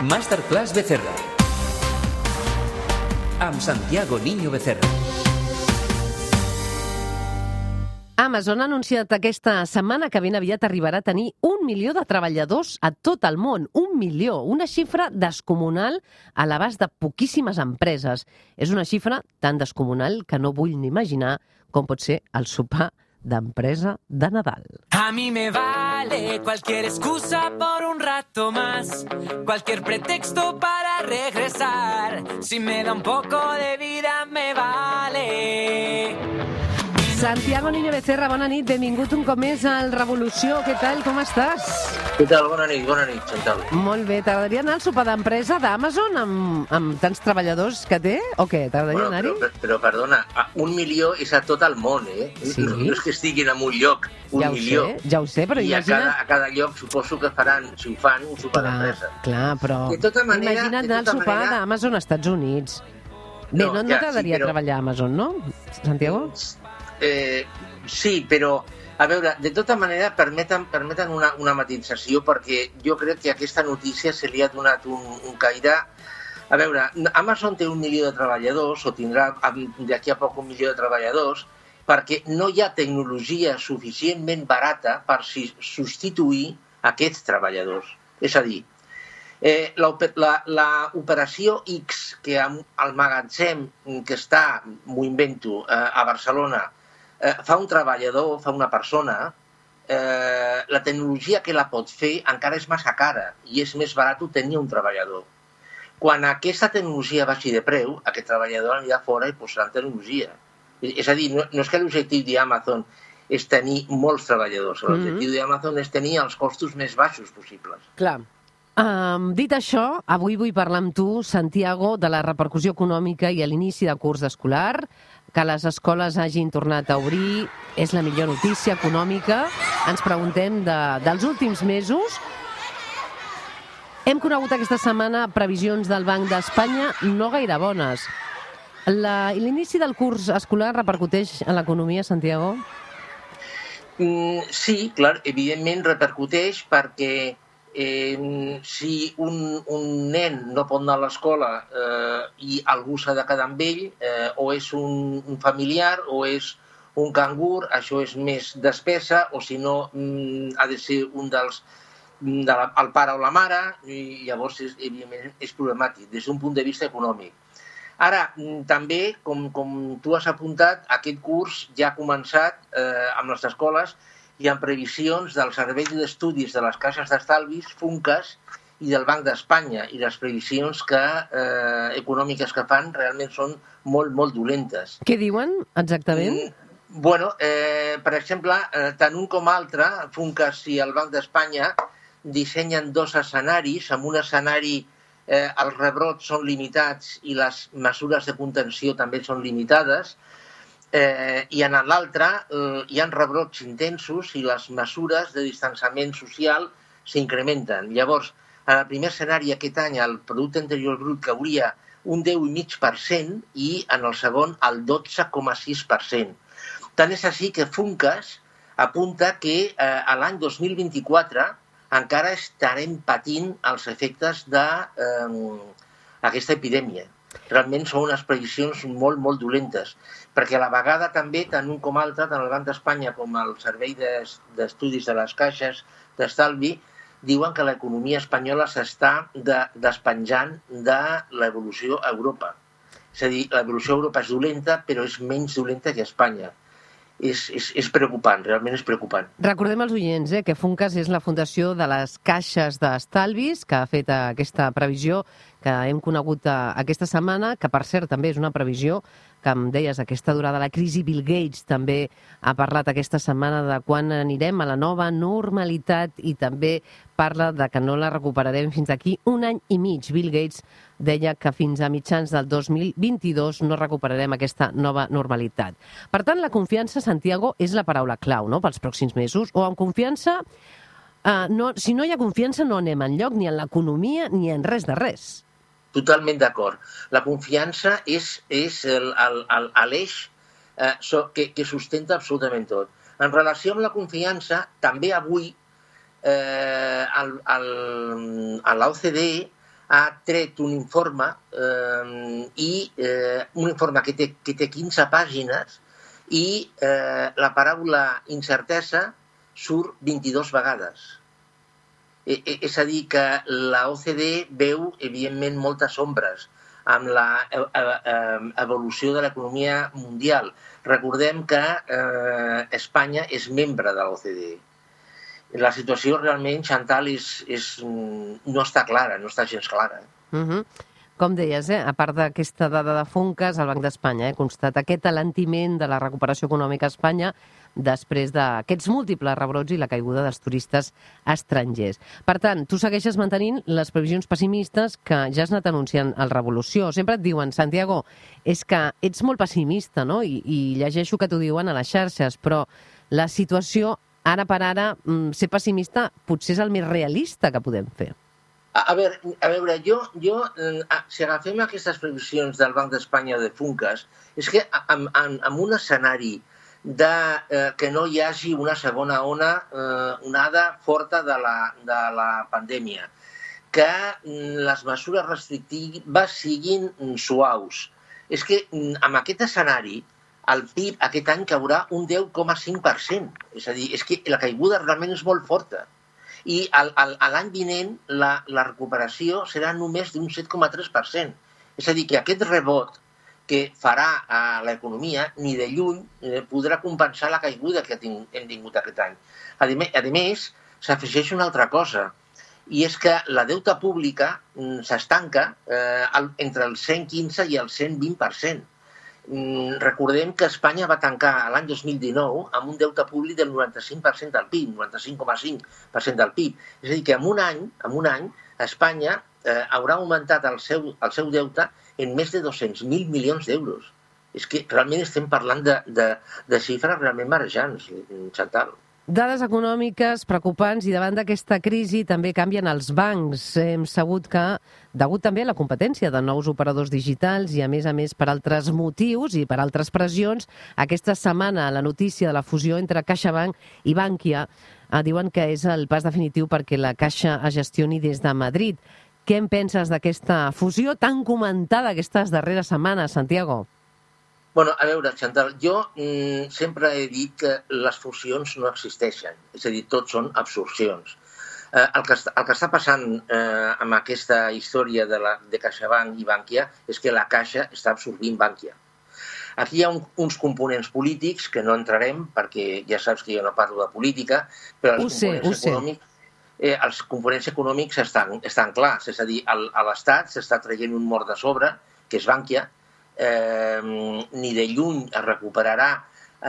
Masterclass Becerra. Amb Santiago Niño Becerra. Amazon ha anunciat aquesta setmana que ben aviat arribarà a tenir un milió de treballadors a tot el món. Un milió, una xifra descomunal a l'abast de poquíssimes empreses. És una xifra tan descomunal que no vull ni imaginar com pot ser el sopar d'empresa de Nadal. A mí me vale cualquier excusa por un rato más, cualquier pretexto para regresar. Si me da un poco de vida, me vale. Santiago Niño Becerra, bona nit, benvingut un cop més al Revolució. Què tal, com estàs? Què tal? Bona nit, bona nit, Chantal. Molt bé, t'agradaria anar al sopar d'empresa d'Amazon amb, amb tants treballadors que té? O què? T'agradaria anar-hi? però, però, perdona, a- un milió és a tot el món, eh? Sí. No, no és que estiguin en un lloc, un ja milió. sé, ja ho sé, però I a imagina't... cada, a cada lloc suposo que faran, si ho fan, un sopar d'empresa. clar, però... De tota manera- Imagina't anar al tota sopar manera- d'Amazon als Estats Units. Bé, No, no, no ja, t'agradaria sí, però- treballar a Amazon, no, Santiago? Eh, sí, però, a veure, de tota manera permeten, permeten una, una matització perquè jo crec que aquesta notícia se li ha donat un, un caire... A veure, Amazon té un milió de treballadors, o tindrà d'aquí a poc un milió de treballadors, perquè no hi ha tecnologia suficientment barata per substituir aquests treballadors. És a dir, Eh, la, ope- la, la operació X, que al magatzem que està, m'ho invento, eh, a Barcelona, eh, fa un treballador, fa una persona, eh, la tecnologia que la pot fer encara és massa cara i és més barat tenir un treballador. Quan aquesta tecnologia baixi de preu, aquest treballador anirà fora i posaran tecnologia. És a dir, no, no és que l'objectiu d'Amazon és tenir molts treballadors. L'objectiu d'Amazon és tenir els costos més baixos possibles. Clar. Um, dit això, avui vull parlar amb tu, Santiago, de la repercussió econòmica i a l'inici de curs escolar, que les escoles hagin tornat a obrir, és la millor notícia econòmica. Ens preguntem de, dels últims mesos. Hem conegut aquesta setmana previsions del Banc d'Espanya no gaire bones. L'inici del curs escolar repercuteix en l'economia, Santiago? Mm, sí, clar, evidentment repercuteix perquè eh, si un, un nen no pot anar a l'escola eh, i algú s'ha de quedar amb ell, eh, o és un, un familiar o és un cangur, això és més despesa, o si no mm, ha de ser un dels de la, el pare o la mare, i llavors és, evidentment és problemàtic des d'un punt de vista econòmic. Ara, mm, també, com, com tu has apuntat, aquest curs ja ha començat eh, amb les escoles i amb previsions del Servei d'Estudis de les Caixes d'Estalvis, FUNCAS, i del Banc d'Espanya. I les previsions que, eh, econòmiques que fan realment són molt, molt dolentes. Què diuen exactament? Mm, Bueno, eh, per exemple, eh, tant un com altre, FUNCAS i el Banc d'Espanya, dissenyen dos escenaris. En un escenari eh, els rebrots són limitats i les mesures de contenció també són limitades, eh, i en l'altre eh, hi ha rebrots intensos i les mesures de distanciament social s'incrementen. Llavors, en el primer escenari aquest any el producte interior brut cauria un 10,5% i en el segon el 12,6%. Tant és així que Funcas apunta que eh, a l'any 2024 encara estarem patint els efectes d'aquesta epidèmia. Realment són unes previsions molt, molt dolentes, perquè a la vegada també, tant un com altre, tant el Banc d'Espanya com el Servei d'Es- d'Estudis de les Caixes d'Estalvi, diuen que l'economia espanyola s'està de, despenjant de l'evolució a Europa. És a dir, l'evolució a Europa és dolenta, però és menys dolenta que a Espanya. És, és, és preocupant, realment és preocupant. Recordem als oients eh, que Funcas és la fundació de les caixes d'estalvis que ha fet aquesta previsió que hem conegut eh, aquesta setmana, que per cert també és una previsió que em deies, aquesta durada de la crisi, Bill Gates també ha parlat aquesta setmana de quan anirem a la nova normalitat i també parla de que no la recuperarem fins d'aquí un any i mig. Bill Gates deia que fins a mitjans del 2022 no recuperarem aquesta nova normalitat. Per tant, la confiança, Santiago, és la paraula clau no? pels pròxims mesos, o amb confiança, eh, no, si no hi ha confiança no anem enlloc ni en l'economia ni en res de res. Totalment d'acord. La confiança és, és l'eix eh, so- que, que sustenta absolutament tot. En relació amb la confiança, també avui eh, a l'OCDE ha tret un informe eh, i eh, un informe que té, que té 15 pàgines i eh, la paraula incertesa surt 22 vegades. E, e, és a dir, que la OCDE veu, evidentment, moltes ombres amb l'evolució de l'economia mundial. Recordem que eh, Espanya és membre de l'OCDE. La situació realment, Chantal, és, és, no està clara, no està gens clara. Uh -huh. Com deies, eh, a part d'aquesta dada de Funcas, el Banc d'Espanya eh, constata aquest alentiment de la recuperació econòmica a Espanya després d'aquests múltiples rebrots i la caiguda dels turistes estrangers. Per tant, tu segueixes mantenint les previsions pessimistes que ja has anat anunciant al Revolució. Sempre et diuen, Santiago, és que ets molt pessimista, no? I, i llegeixo que t'ho diuen a les xarxes, però la situació, ara per ara, mm, ser pessimista potser és el més realista que podem fer. A, a, veure, a veure, jo, jo eh, si agafem aquestes previsions del Banc d'Espanya de Funcas, és que en, en, en un escenari de eh, que no hi hagi una segona ona, eh, onada forta de la, de la pandèmia, que mm, les mesures restrictives siguin mm, suaus. És que mm, amb aquest escenari el PIB aquest any caurà un 10,5%. És a dir, és que la caiguda realment és molt forta. I l'any vinent la, la recuperació serà només d'un 7,3%. És a dir, que aquest rebot que farà a l'economia ni de lluny eh, podrà compensar la caiguda que hem tingut aquest any. A més, s'afegeix una altra cosa, i és que la deuta pública mm, s'estanca eh, entre el 115 i el 120%. Mm, recordem que Espanya va tancar l'any 2019 amb un deute públic del 95% del PIB, 95,5% del PIB. És a dir, que en un any, en un any Espanya eh, haurà augmentat el seu, el seu deute en més de 200.000 milions d'euros. És que realment estem parlant de, de, de xifres realment marejants, Chantal. Dades econòmiques preocupants i davant d'aquesta crisi també canvien els bancs. Hem sabut que, degut també a la competència de nous operadors digitals i a més a més per altres motius i per altres pressions, aquesta setmana la notícia de la fusió entre CaixaBank i Bankia eh, diuen que és el pas definitiu perquè la Caixa es gestioni des de Madrid. Què en penses d'aquesta fusió tan comentada aquestes darreres setmanes, Santiago? Bueno, a veure, Chantal, jo mm, sempre he dit que les fusions no existeixen, és a dir, tot són absorcions. Eh, el, que, el que està passant eh, amb aquesta història de, la, de CaixaBank i Bankia és que la Caixa està absorbint Bankia. Aquí hi ha un, uns components polítics que no entrarem perquè ja saps que jo no parlo de política, però els ho components sé, econòmics eh, els components econòmics estan, estan clars. És a dir, el, a l'Estat s'està traient un mort de sobre, que és Bànquia, eh, ni de lluny es recuperarà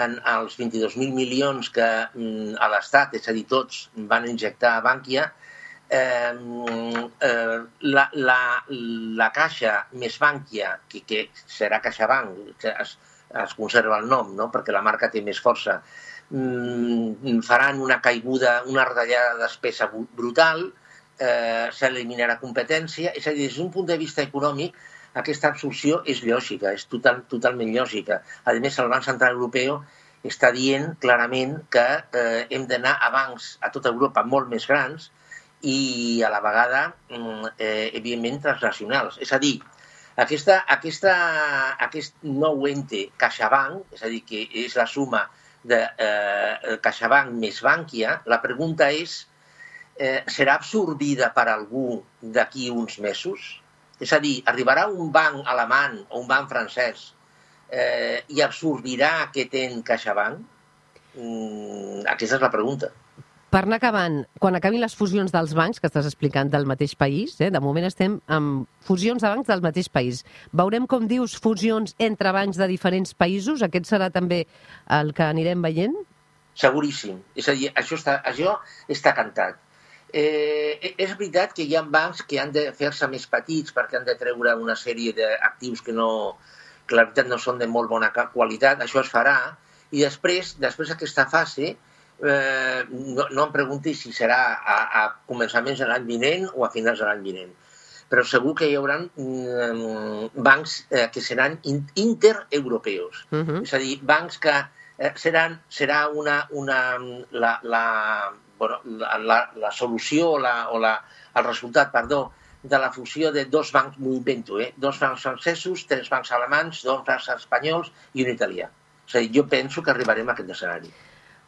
en els 22.000 milions que mm, a l'Estat, és a dir, tots van injectar a Bànquia, eh, eh, la, la, la Caixa més Bànquia, que, que serà CaixaBank, que es, es conserva el nom, no? perquè la marca té més força, mm, faran una caiguda, una retallada de despesa brutal, eh, s'eliminarà competència, és a dir, des d'un punt de vista econòmic, aquesta absorció és lògica, és total, totalment lògica. A més, el Banc Central Europeu està dient clarament que eh, hem d'anar a bancs a tota Europa molt més grans i a la vegada, mm, eh, evidentment, transnacionals. És a dir, aquesta, aquesta, aquest nou ente CaixaBank, és a dir, que és la suma de eh, CaixaBank més Bankia, la pregunta és eh, serà absorbida per algú d'aquí uns mesos? És a dir, arribarà un banc alemany o un banc francès eh, i absorbirà aquest en CaixaBank? Mm, aquesta és la pregunta. Per anar acabant, quan acabin les fusions dels bancs, que estàs explicant del mateix país, eh, de moment estem amb fusions de bancs del mateix país. Veurem, com dius, fusions entre bancs de diferents països? Aquest serà també el que anirem veient? Seguríssim. És a dir, això està, això està cantat. Eh, és veritat que hi ha bancs que han de fer-se més petits perquè han de treure una sèrie d'actius que, no, que la veritat no són de molt bona qualitat. Això es farà. I després, després d'aquesta fase, eh, no, no em pregunti si serà a, a començaments de l'any vinent o a finals de l'any vinent. Però segur que hi haurà mm, bancs eh, que seran in, intereuropeus. Uh -huh. És a dir, bancs que eh, seran, serà una, una, la, la, bueno, la, la, solució o, la, o la, el resultat, perdó, de la fusió de dos bancs, m'ho invento, eh? dos bancs francesos, tres bancs alemanys, dos bancs espanyols i un italià. A dir, jo penso que arribarem a aquest escenari.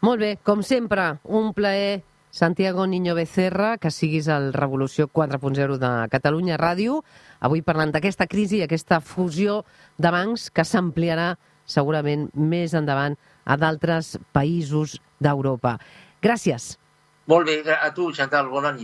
Molt bé, com sempre, un plaer, Santiago Niño Becerra, que siguis al Revolució 4.0 de Catalunya Ràdio, avui parlant d'aquesta crisi i aquesta fusió de bancs que s'ampliarà segurament més endavant a d'altres països d'Europa. Gràcies. Molt bé, a tu, Chantal, bona nit.